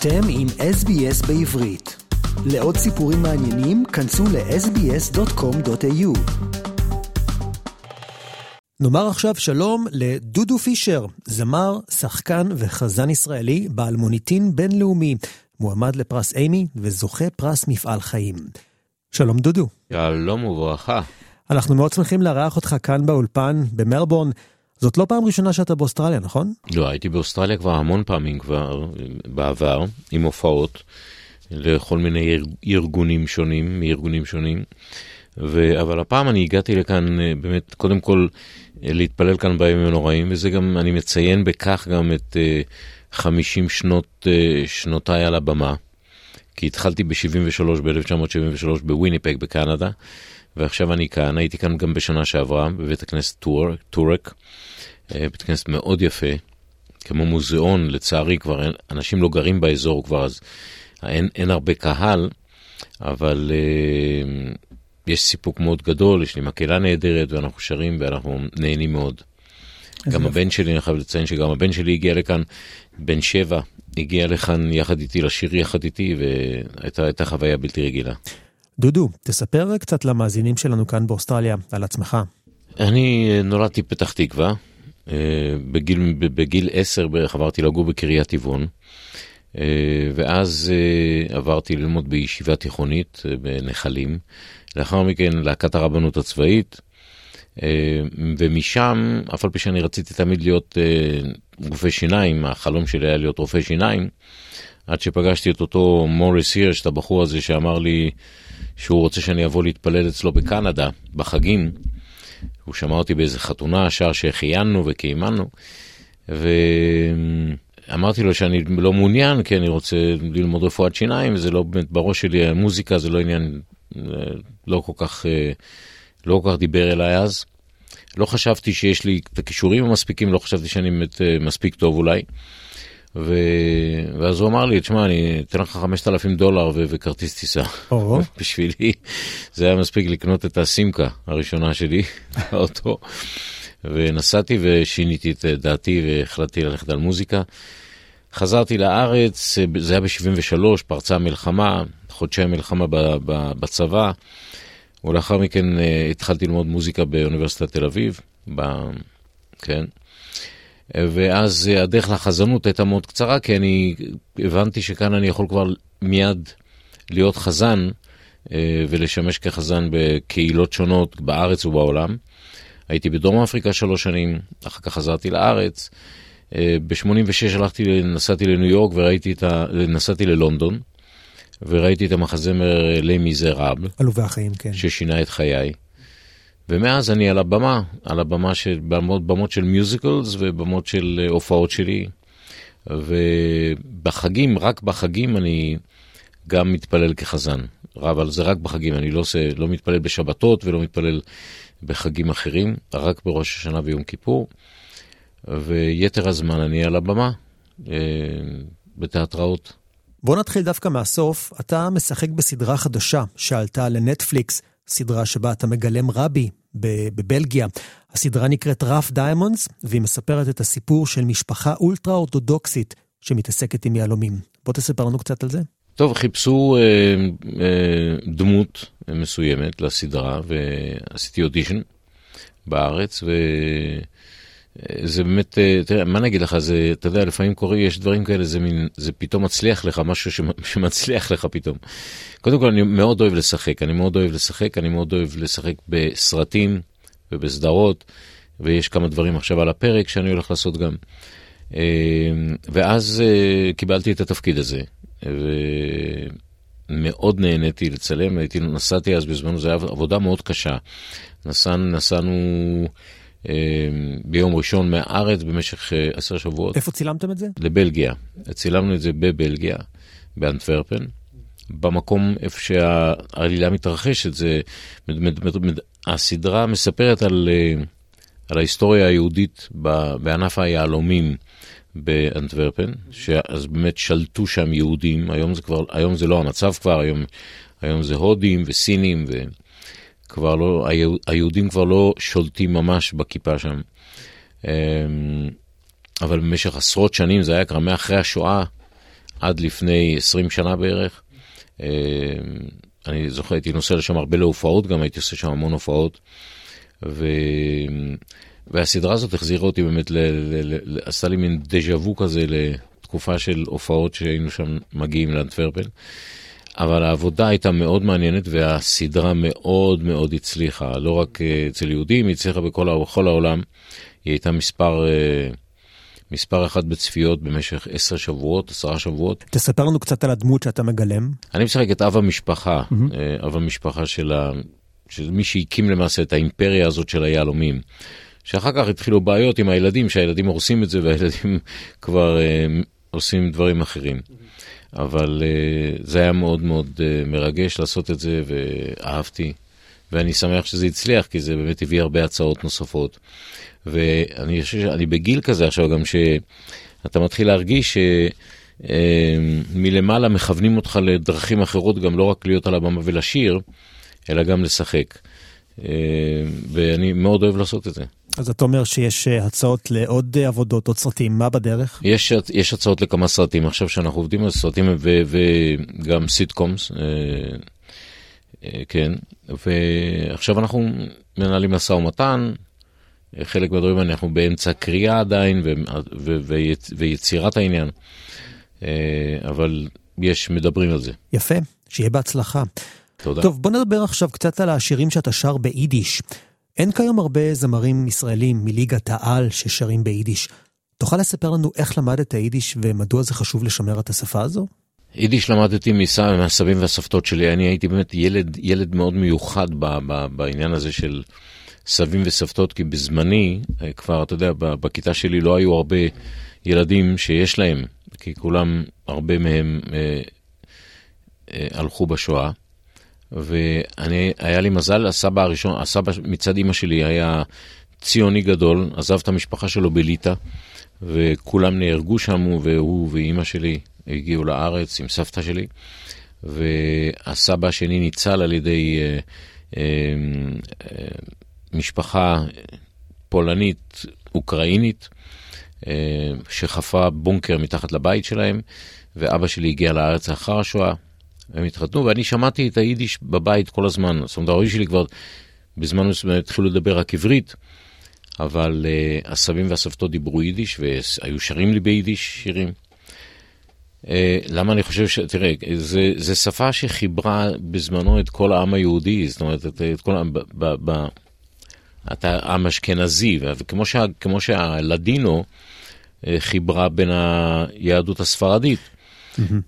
אתם עם SBS בעברית. לעוד סיפורים מעניינים, כנסו ל-sbs.com.au. נאמר עכשיו שלום לדודו פישר, זמר, שחקן וחזן ישראלי בעל מוניטין בינלאומי, מועמד לפרס אימי וזוכה פרס מפעל חיים. שלום דודו. שלום וברכה. אנחנו מאוד שמחים לארח אותך כאן באולפן במלבורן. זאת לא פעם ראשונה שאתה באוסטרליה, נכון? לא, הייתי באוסטרליה כבר המון פעמים כבר בעבר, עם הופעות לכל מיני ארגונים שונים, מארגונים שונים. ו... אבל הפעם אני הגעתי לכאן אה, באמת, קודם כל אה, להתפלל כאן בימים הנוראים, וזה גם, אני מציין בכך גם את 50 אה, שנות, שנותיי על הבמה. כי התחלתי ב-73, ב-1973 בוויניפג בקנדה, ועכשיו אני כאן, הייתי כאן גם בשנה שעברה, בבית הכנסת טור, טורק, בית כנסת מאוד יפה, כמו מוזיאון, לצערי כבר אנשים לא גרים באזור כבר, אז אין, אין הרבה קהל, אבל אה, יש סיפוק מאוד גדול, יש לי מקהלה נהדרת ואנחנו שרים ואנחנו נהנים מאוד. גם יפה. הבן שלי, אני חייב לציין שגם הבן שלי הגיע לכאן, בן שבע, הגיע לכאן יחד איתי, לשיר יחד איתי, והייתה חוויה בלתי רגילה. דודו, תספר קצת למאזינים שלנו כאן באוסטרליה על עצמך. אני אה, נולדתי פתח תקווה, אה, בגיל, בגיל עשר בערך עברתי לגור בקריית טבעון. אה, ואז עברתי ללמוד בישיבה תיכונית בנחלים, לאחר מכן להקת הרבנות הצבאית, ומשם, אף על פי שאני רציתי תמיד להיות רופא שיניים, החלום שלי היה להיות רופא שיניים, עד שפגשתי את אותו מוריס הירש, את הבחור הזה שאמר לי שהוא רוצה שאני אבוא להתפלל אצלו בקנדה, בחגים. הוא שמע אותי באיזה חתונה, שר שהחיינו וקיימנו, ו... אמרתי לו שאני לא מעוניין, כי אני רוצה ללמוד רפואת שיניים, וזה לא באמת בראש שלי, המוזיקה זה לא עניין, לא כל כך, לא כל כך דיבר אליי אז. לא חשבתי שיש לי את הכישורים המספיקים, לא חשבתי שאני באמת אה, מספיק טוב אולי. ו... ואז הוא אמר לי, תשמע, אני אתן לך 5,000 דולר ו... וכרטיס טיסה. בשבילי זה היה מספיק לקנות את הסימקה הראשונה שלי באוטו. ונסעתי ושיניתי את דעתי והחלטתי ללכת על מוזיקה. חזרתי לארץ, זה היה ב-73, פרצה מלחמה, חודשי מלחמה בצבא, ולאחר מכן אה, התחלתי ללמוד מוזיקה באוניברסיטת תל אביב, ב... כן. ואז הדרך לחזנות הייתה מאוד קצרה, כי אני הבנתי שכאן אני יכול כבר מיד להיות חזן אה, ולשמש כחזן בקהילות שונות בארץ ובעולם. הייתי בדרום אפריקה שלוש שנים, אחר כך חזרתי לארץ. אה, ב-86 הלכתי, נסעתי לניו יורק וראיתי את ה... נסעתי ללונדון, וראיתי את המחזמר לי מיזראב. עלובי החיים, כן. ששינה את חיי. ומאז אני על הבמה, על הבמה של במות, במות של מיוזיקלס ובמות של אה, הופעות שלי. ובחגים, רק בחגים אני גם מתפלל כחזן. אבל זה רק בחגים, אני לא, עושה, לא מתפלל בשבתות ולא מתפלל בחגים אחרים, רק בראש השנה ויום כיפור, ויתר הזמן אני על הבמה אה, בתיאטראות. בוא נתחיל דווקא מהסוף. אתה משחק בסדרה חדשה שעלתה לנטפליקס, סדרה שבה אתה מגלם רבי בבלגיה. הסדרה נקראת Rough Diamonds, והיא מספרת את הסיפור של משפחה אולטרה אורתודוקסית שמתעסקת עם יהלומים. בוא תספר לנו קצת על זה. טוב, חיפשו אה, אה, דמות מסוימת לסדרה, ועשיתי אודישן בארץ, וזה באמת, אה, תראה, מה נגיד לך, זה, אתה יודע, לפעמים קורה, יש דברים כאלה, זה מין, זה פתאום מצליח לך, משהו שמצליח לך פתאום. קודם כל, אני מאוד אוהב לשחק, אני מאוד אוהב לשחק, אני מאוד אוהב לשחק בסרטים ובסדרות, ויש כמה דברים עכשיו על הפרק שאני הולך לעשות גם. אה, ואז אה, קיבלתי את התפקיד הזה. ומאוד נהניתי לצלם, הייתי, נסעתי אז בזמנו, זו הייתה עבודה מאוד קשה. נסענו, נסענו ביום ראשון מהארץ במשך אה, עשר שבועות. איפה צילמתם את זה? לבלגיה. צילמנו את זה בבלגיה, באנטוורפן. במקום איפה שהעלילה מתרחשת, זה, הסדרה מספרת על, אה, על ההיסטוריה היהודית בענף היהלומים באנטוורפן, שאז באמת שלטו שם יהודים, היום זה כבר, היום זה לא המצב כבר, היום, היום זה הודים וסינים, וכבר לא, היהודים כבר לא שולטים ממש בכיפה שם. אמ, אבל במשך עשרות שנים, זה היה כבר מאחרי השואה, עד לפני 20 שנה בערך. אני זוכר, הייתי נוסע לשם הרבה להופעות, גם הייתי עושה שם המון הופעות. ו... והסדרה הזאת החזירה אותי באמת, ל... ל... ל... עשתה לי מין דז'ה וו כזה לתקופה של הופעות שהיינו שם מגיעים לאנטוורפן. אבל העבודה הייתה מאוד מעניינת והסדרה מאוד מאוד הצליחה, לא רק אה, אצל יהודים, היא הצליחה בכל, בכל העולם. היא הייתה מספר, אה, מספר אחד בצפיות במשך עשר שבועות, עשרה שבועות. תספר לנו קצת על הדמות שאתה מגלם. אני משחק את אב המשפחה, mm-hmm. אב המשפחה של, ה, של מי שהקים למעשה את האימפריה הזאת של היהלומים. שאחר כך התחילו בעיות עם הילדים, שהילדים הורסים את זה והילדים כבר עושים דברים אחרים. Mm-hmm. אבל uh, זה היה מאוד מאוד uh, מרגש לעשות את זה ואהבתי. ואני שמח שזה הצליח, כי זה באמת הביא הרבה הצעות נוספות. ואני חושב שאני בגיל כזה עכשיו גם שאתה מתחיל להרגיש שמלמעלה מכוונים אותך לדרכים אחרות, גם לא רק להיות על הבמה ולשיר, אלא גם לשחק. ואני מאוד אוהב לעשות את זה. אז אתה אומר שיש אה, הצעות לעוד אה, עבודות, עוד סרטים, מה בדרך? יש, יש הצעות לכמה סרטים עכשיו שאנחנו עובדים על סרטים ו, וגם סיטקומס, אה, כן, ועכשיו אנחנו מנהלים משא ומתן, חלק מהדברים אנחנו באמצע קריאה עדיין ו, ו, ו, ויצירת העניין, אבל יש, מדברים על זה. יפה, שיהיה בהצלחה. תודה. טוב, בוא נדבר עכשיו קצת על השירים שאתה שר ביידיש. אין כיום הרבה זמרים ישראלים מליגת העל ששרים ביידיש. תוכל לספר לנו איך למדת יידיש ומדוע זה חשוב לשמר את השפה הזו? יידיש למדתי מהסבים והסבתות שלי, אני הייתי באמת ילד, ילד מאוד מיוחד ב, ב, בעניין הזה של סבים וסבתות, כי בזמני, אה, כבר, אתה יודע, בכיתה שלי לא היו הרבה ילדים שיש להם, כי כולם, הרבה מהם אה, אה, הלכו בשואה. ואני, היה לי מזל, הסבא הראשון, הסבא מצד אימא שלי היה ציוני גדול, עזב את המשפחה שלו בליטא, וכולם נהרגו שם, והוא ואימא שלי הגיעו לארץ עם סבתא שלי, והסבא השני ניצל על ידי אה, אה, אה, משפחה פולנית, אוקראינית, אה, שחפרה בונקר מתחת לבית שלהם, ואבא שלי הגיע לארץ לאחר השואה, הם התחתנו, ואני שמעתי את היידיש בבית כל הזמן. זאת אומרת, ההורים שלי כבר בזמן מסוים התחילו לדבר רק עברית, אבל uh, הסבים והסבתות דיברו יידיש, והיו שרים לי ביידיש שירים. Uh, למה אני חושב ש... תראה, זה, זה שפה שחיברה בזמנו את כל העם היהודי, זאת אומרת, את, את כל העם... ב, ב, ב, אתה עם אשכנזי, וכמו שה, שהלדינו אה, חיברה בין היהדות הספרדית.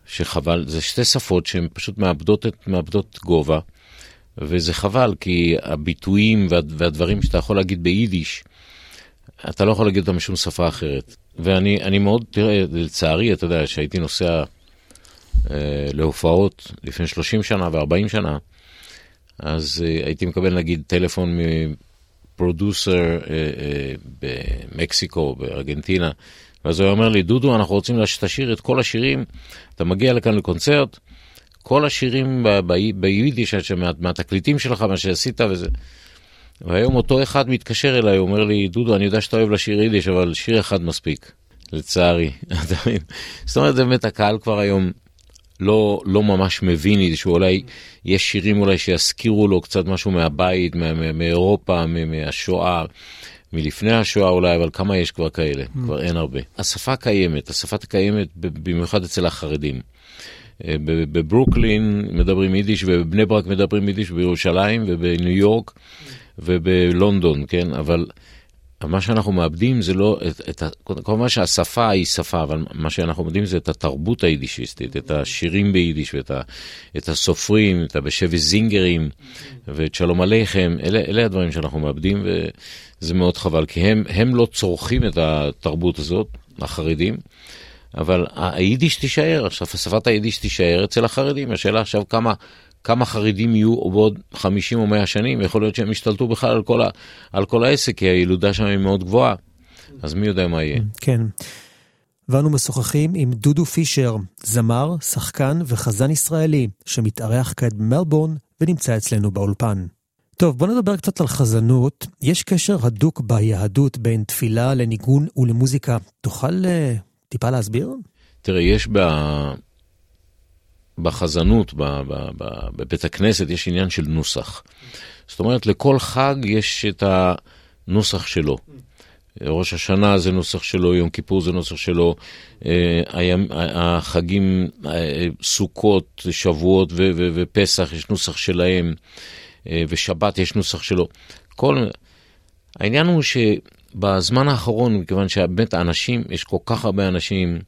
שחבל, זה שתי שפות שהן פשוט מאבדות, את, מאבדות גובה, וזה חבל, כי הביטויים וה, והדברים שאתה יכול להגיד ביידיש, אתה לא יכול להגיד אותם בשום שפה אחרת. ואני מאוד, תראה, לצערי, אתה יודע, שהייתי נוסע אה, להופעות לפני 30 שנה ו-40 שנה, אז אה, הייתי מקבל נגיד טלפון מפרודוסר אה, אה, במקסיקו, בארגנטינה, ואז הוא אומר לי, דודו, אנחנו רוצים שתשאיר את כל השירים, אתה מגיע לכאן לקונצרט, כל השירים ביידיש, מה, מהתקליטים שלך, מה שעשית וזה. והיום אותו אחד מתקשר אליי, הוא אומר לי, דודו, אני יודע שאתה אוהב לשיר יידיש, אבל שיר אחד מספיק, לצערי. זאת אומרת, באמת הקהל כבר היום לא, לא ממש מבין יידיש, אולי יש שירים אולי שיזכירו לו קצת משהו מהבית, מאירופה, מהשואה. מלפני השואה אולי, אבל כמה יש כבר כאלה? Mm. כבר אין הרבה. השפה קיימת, השפה קיימת במיוחד אצל החרדים. אה, בברוקלין מדברים יידיש ובבני ברק מדברים יידיש, בירושלים ובניו יורק ובלונדון, כן? אבל מה שאנחנו מאבדים זה לא, את, את, כמובן שהשפה היא שפה, אבל מה שאנחנו מאבדים זה את התרבות היידישיסטית, את השירים ביידיש ואת ה, את הסופרים, את הבשבי זינגרים ואת שלום עליכם, אלה, אלה הדברים שאנחנו מאבדים וזה מאוד חבל, כי הם, הם לא צורכים את התרבות הזאת, החרדים. אבל היידיש תישאר, עכשיו שפת היידיש תישאר אצל החרדים, השאלה עכשיו כמה, כמה חרדים יהיו בעוד 50 או 100 שנים, יכול להיות שהם ישתלטו בכלל על כל, ה, על כל העסק, כי הילודה שם היא מאוד גבוהה, אז מי יודע מה יהיה. כן. ואנו משוחחים עם דודו פישר, זמר, שחקן וחזן ישראלי, שמתארח כעת במלבורן ונמצא אצלנו באולפן. טוב, בוא נדבר קצת על חזנות. יש קשר הדוק ביהדות בין תפילה לניגון ולמוזיקה. תוכל uh, טיפה להסביר? תראה, יש בה... בחזנות, בבית הכנסת, יש עניין של נוסח. זאת אומרת, לכל חג יש את הנוסח שלו. ראש השנה זה נוסח שלו, יום כיפור זה נוסח שלו, אה, החגים, אה, סוכות, שבועות ופסח, יש נוסח שלהם, אה, ושבת יש נוסח שלו. כל... העניין הוא שבזמן האחרון, מכיוון שבאמת האנשים, יש כל כך הרבה אנשים,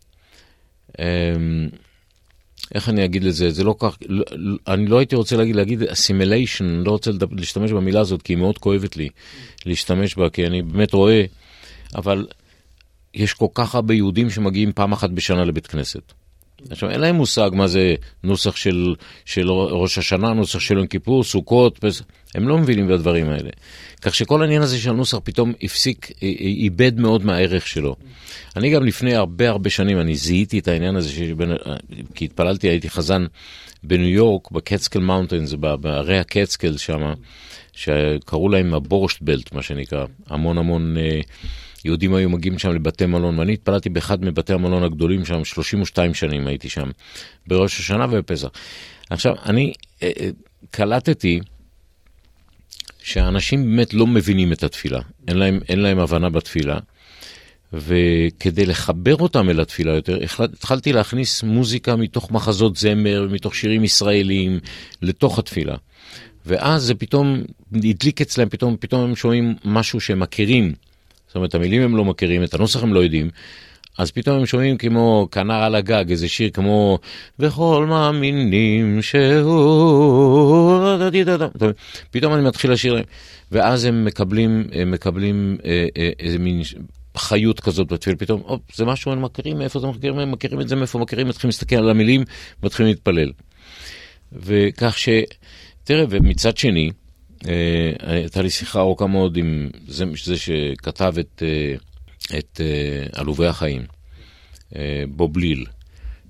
איך אני אגיד לזה, זה לא כך, לא, אני לא הייתי רוצה להגיד, להגיד אסימיליישן, לא רוצה להשתמש במילה הזאת, כי היא מאוד כואבת לי להשתמש בה, כי אני באמת רואה, אבל יש כל כך הרבה יהודים שמגיעים פעם אחת בשנה לבית כנסת. עכשיו, אין להם מושג מה זה נוסח של, של ראש השנה, נוסח של יום כיפור, סוכות, פס... הם לא מבינים בדברים האלה. כך שכל העניין הזה של הנוסח פתאום הפסיק, איבד מאוד מהערך שלו. אני גם לפני הרבה הרבה שנים, אני זיהיתי את העניין הזה, שבין, כי התפללתי, הייתי חזן בניו יורק, בקצקל מאונטנס, בערי הקצקל שם, שקראו להם הבורשט בלט, מה שנקרא, המון המון... אה, יהודים היו מגיעים שם לבתי מלון, ואני התפללתי באחד מבתי המלון הגדולים שם, 32 שנים הייתי שם, בראש השנה ובפסח. עכשיו, אני אה, אה, קלטתי שהאנשים באמת לא מבינים את התפילה, אין להם, אין להם הבנה בתפילה, וכדי לחבר אותם אל התפילה יותר, התחלתי להכניס מוזיקה מתוך מחזות זמר, מתוך שירים ישראליים, לתוך התפילה. ואז זה פתאום הדליק אצלם, פתאום, פתאום הם שומעים משהו שהם מכירים. זאת אומרת, המילים הם לא מכירים, את הנוסח הם לא יודעים, אז פתאום הם שומעים כמו כנר על הגג, איזה שיר כמו וכל מאמינים שהוא... פתאום אני מתחיל לשיר להם, ואז הם מקבלים, הם מקבלים אה, אה, איזה מין חיות כזאת בתפילה, פתאום, אופ, זה משהו הם מכירים, מאיפה זה מכירים, הם מכירים את זה, מאיפה מכירים, מתחילים להסתכל על המילים, מתחילים להתפלל. וכך ש... תראה, ומצד שני, הייתה לי שיחה ארוכה מאוד עם זה, זה שכתב את, אה, את אה, עלובי החיים, בובליל.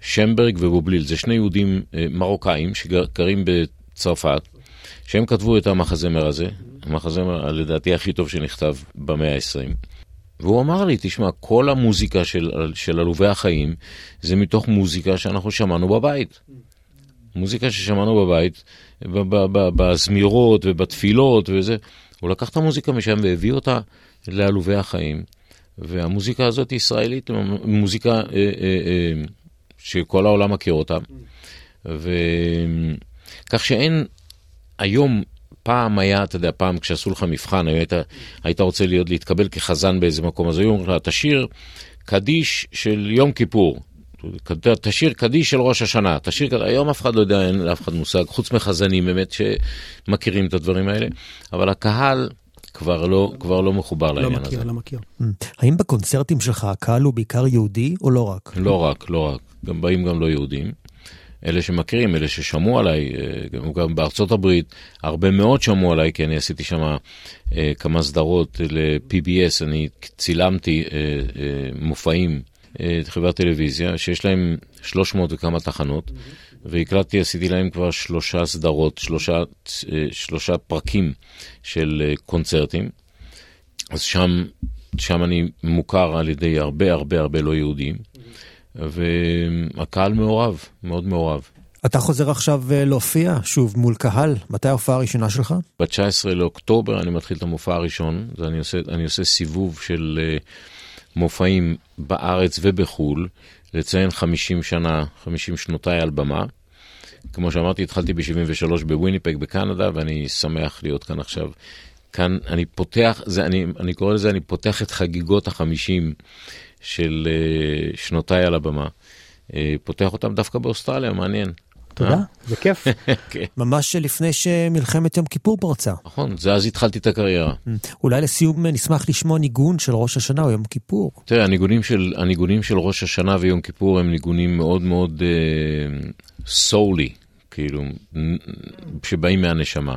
שמברג ובובליל, זה שני יהודים מרוקאים שגרים בצרפת, שהם כתבו את המחזמר הזה, המחזמר לדעתי הכי טוב שנכתב במאה ה-20. והוא אמר לי, תשמע, כל המוזיקה של, של עלובי החיים זה מתוך מוזיקה שאנחנו שמענו בבית. מוזיקה ששמענו בבית, בזמירות ובתפילות וזה. הוא לקח את המוזיקה משם והביא אותה לעלובי החיים. והמוזיקה הזאת היא ישראלית, מוזיקה אה, אה, אה, שכל העולם מכיר אותה. וכך שאין, היום, פעם היה, אתה יודע, פעם כשעשו לך מבחן, היית, היית רוצה להיות, להתקבל כחזן באיזה מקום, אז היו אומרים לך, תשאיר קדיש של יום כיפור. תשאיר קדיש של ראש השנה, תשאיר קדיש, היום אף אחד לא יודע, אין לאף אחד מושג, חוץ מחזנים באמת שמכירים את הדברים האלה, אבל הקהל כבר לא, כבר לא מחובר לא לעניין מכיר, הזה. לא מכיר, לא מכיר. האם בקונצרטים שלך הקהל הוא בעיקר יהודי או לא רק? לא רק, לא רק, גם באים גם לא יהודים. אלה שמכירים, אלה ששמעו עליי, אה, גם בארצות הברית, הרבה מאוד שמעו עליי, כי אני עשיתי שם אה, כמה סדרות ל-PBS, אני צילמתי אה, מופעים חברת טלוויזיה, שיש להם 300 וכמה תחנות. והקלטתי, עשיתי להם כבר שלושה סדרות, שלושה, אה, שלושה פרקים של אה, קונצרטים. אז שם, שם אני מוכר על ידי הרבה הרבה הרבה לא יהודים. והקהל מעורב, מאוד מעורב. אתה חוזר עכשיו אה, להופיע שוב מול קהל, מתי ההופעה הראשונה שלך? ב-19 לאוקטובר אני מתחיל את המופע הראשון, אני עושה, אני עושה סיבוב של... מופעים בארץ ובחו"ל, לציין 50 שנה, 50 שנותיי על במה. כמו שאמרתי, התחלתי ב-73 בוויניפג בקנדה, ואני שמח להיות כאן עכשיו. כאן אני פותח, זה, אני, אני קורא לזה, אני פותח את חגיגות החמישים של uh, שנותיי על הבמה. Uh, פותח אותם דווקא באוסטרליה, מעניין. תודה, אה? זה כיף. כן. ממש לפני שמלחמת יום כיפור פרצה. נכון, זה אז התחלתי את הקריירה. Mm. אולי לסיום נשמח לשמוע ניגון של ראש השנה או יום כיפור. תראה, הניגונים של, הניגונים של ראש השנה ויום כיפור הם ניגונים מאוד מאוד סולי, כאילו, שבאים מהנשמה.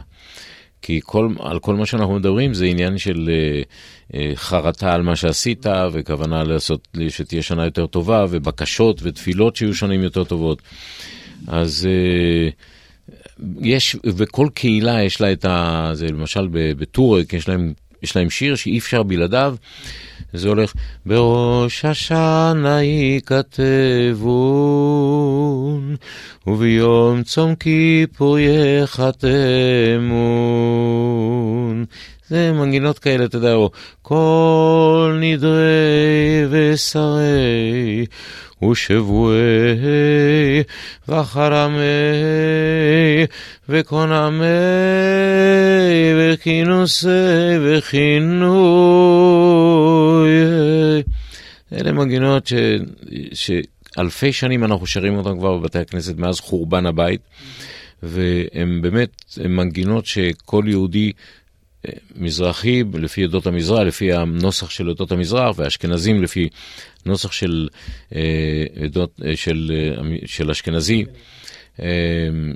כי כל, על כל מה שאנחנו מדברים זה עניין של uh, uh, חרטה על מה שעשית, וכוונה לעשות, שתהיה שנה יותר טובה, ובקשות ותפילות שיהיו שנים יותר טובות. אז אה, יש, וכל קהילה יש לה את ה... זה למשל בטורק, יש להם יש להם שיר שאי אפשר בלעדיו. זה הולך, בראש השנה ייכתבון, וביום צום כיפור יחתמון. זה מנגינות כאלה, אתה יודע, או כל נדרי ושרי ושבועי וחרמי וקונמי וכינוסי וכינוי. אלה מנגינות ש... שאלפי שנים אנחנו שרים אותן כבר בבתי הכנסת מאז חורבן הבית, והן באמת מנגינות שכל יהודי מזרחי לפי עדות המזרח, לפי הנוסח של עדות המזרח, ואשכנזים לפי נוסח של, עדות, של, של אשכנזי,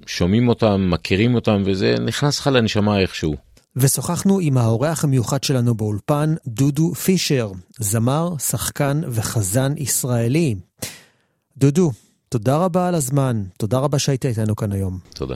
שומעים אותם, מכירים אותם, וזה נכנס לך לנשמה איכשהו. ושוחחנו עם האורח המיוחד שלנו באולפן, דודו פישר, זמר, שחקן וחזן ישראלי. דודו, תודה רבה על הזמן, תודה רבה שהיית איתנו כאן היום. תודה.